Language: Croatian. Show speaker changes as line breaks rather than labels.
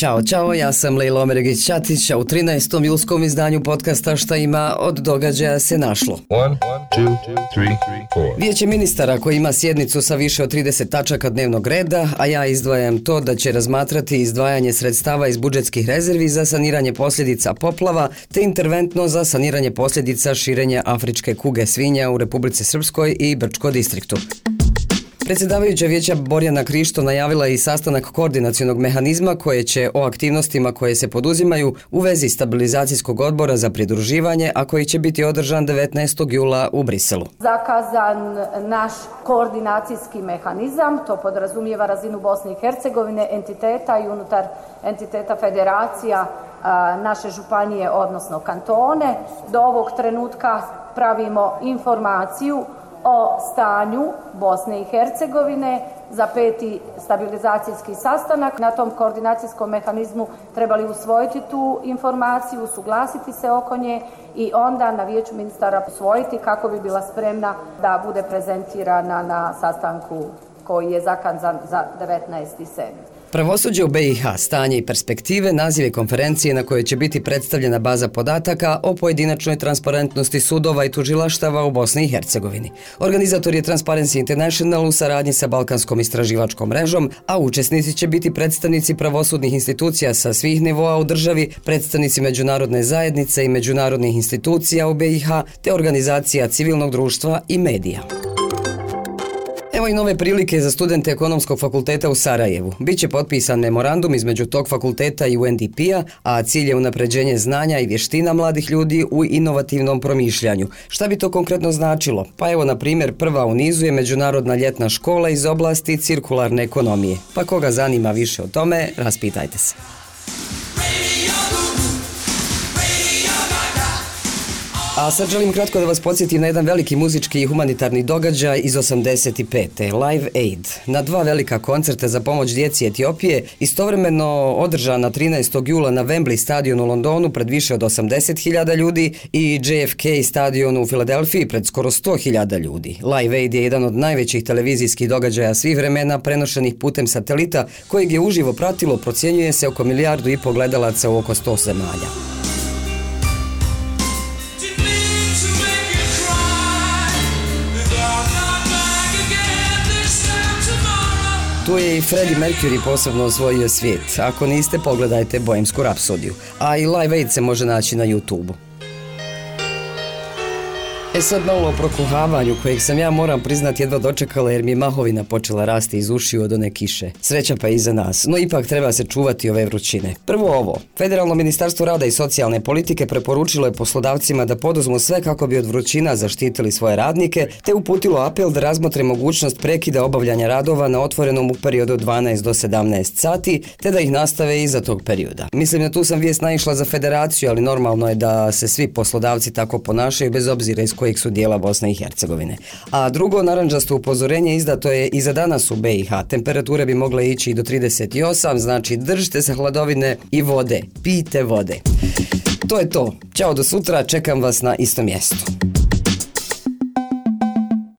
Ćao, čao, ja sam Lejla Omeregić Ćatić, a u 13. julskom izdanju podcasta Šta ima od događaja se našlo.
One, two.
Vijeće ministara koji ima sjednicu sa više od 30 tačaka dnevnog reda, a ja izdvajam to da će razmatrati izdvajanje sredstava iz budžetskih rezervi za saniranje posljedica poplava te interventno za saniranje posljedica širenja afričke kuge svinja u Republici Srpskoj i Brčko distriktu. Predsjedavajuća vijeća Borjana Krišto najavila je i sastanak koordinacionog mehanizma koje će o aktivnostima koje se poduzimaju u vezi stabilizacijskog odbora za pridruživanje, a koji će biti održan 19. jula u Briselu.
zakazan naš koordinacijski mehanizam, to podrazumijeva razinu Bosne i Hercegovine, entiteta i unutar entiteta federacija naše županije, odnosno kantone. Do ovog trenutka pravimo informaciju o stanju Bosne i Hercegovine za peti stabilizacijski sastanak. Na tom koordinacijskom mehanizmu trebali usvojiti tu informaciju, usuglasiti se oko nje i onda na vijeću ministara usvojiti kako bi bila spremna da bude prezentirana na sastanku koji je zakazan za 19.7.
Pravosuđe u BiH, stanje i perspektive, naziv je konferencije na kojoj će biti predstavljena baza podataka o pojedinačnoj transparentnosti sudova i tužilaštava u Bosni i Hercegovini. Organizator je Transparency International u saradnji sa Balkanskom istraživačkom mrežom, a učesnici će biti predstavnici pravosudnih institucija sa svih nivoa u državi, predstavnici međunarodne zajednice i međunarodnih institucija u BiH, te organizacija civilnog društva i medija. Evo i nove prilike za studente Ekonomskog fakulteta u Sarajevu. Biće potpisan memorandum između tog fakulteta i UNDP-a, a cilj je unapređenje znanja i vještina mladih ljudi u inovativnom promišljanju. Šta bi to konkretno značilo? Pa evo, na primjer, prva u nizu je Međunarodna ljetna škola iz oblasti cirkularne ekonomije. Pa koga zanima više o tome, raspitajte se. A sad želim kratko da vas podsjetim na jedan veliki muzički i humanitarni događaj iz 85. Live Aid. Na dva velika koncerta za pomoć djeci Etiopije, istovremeno održana 13. jula na Wembley stadionu u Londonu pred više od 80.000 ljudi i JFK stadionu u Filadelfiji pred skoro 100.000 ljudi. Live Aid je jedan od najvećih televizijskih događaja svih vremena prenošenih putem satelita kojeg je uživo pratilo, procjenjuje se oko milijardu i pol gledalaca u oko 100 zemalja. Tu je i Freddie Mercury posebno osvojio svijet. Ako niste, pogledajte Bojemsku rapsodiju. A i Live Aid se može naći na YouTube-u. E sad malo o prokuhavanju kojeg sam ja moram priznati jedva dočekala jer mi je mahovina počela rasti iz ušiju od one kiše. Sreća pa i za nas, no ipak treba se čuvati ove vrućine. Prvo ovo, Federalno ministarstvo rada i socijalne politike preporučilo je poslodavcima da poduzmu sve kako bi od vrućina zaštitili svoje radnike, te uputilo apel da razmotre mogućnost prekida obavljanja radova na otvorenom u periodu od 12 do 17 sati, te da ih nastave iza tog perioda. Mislim da tu sam vijest naišla za federaciju, ali normalno je da se svi poslodavci tako ponašaju bez obzira iz kojeg su dijela Bosne i Hercegovine. A drugo naranđasto upozorenje izdato je i za danas u BiH. Temperature bi mogle ići i do 38, znači držite se hladovine i vode. Pijte vode. To je to. Ćao do sutra, čekam vas na istom mjestu.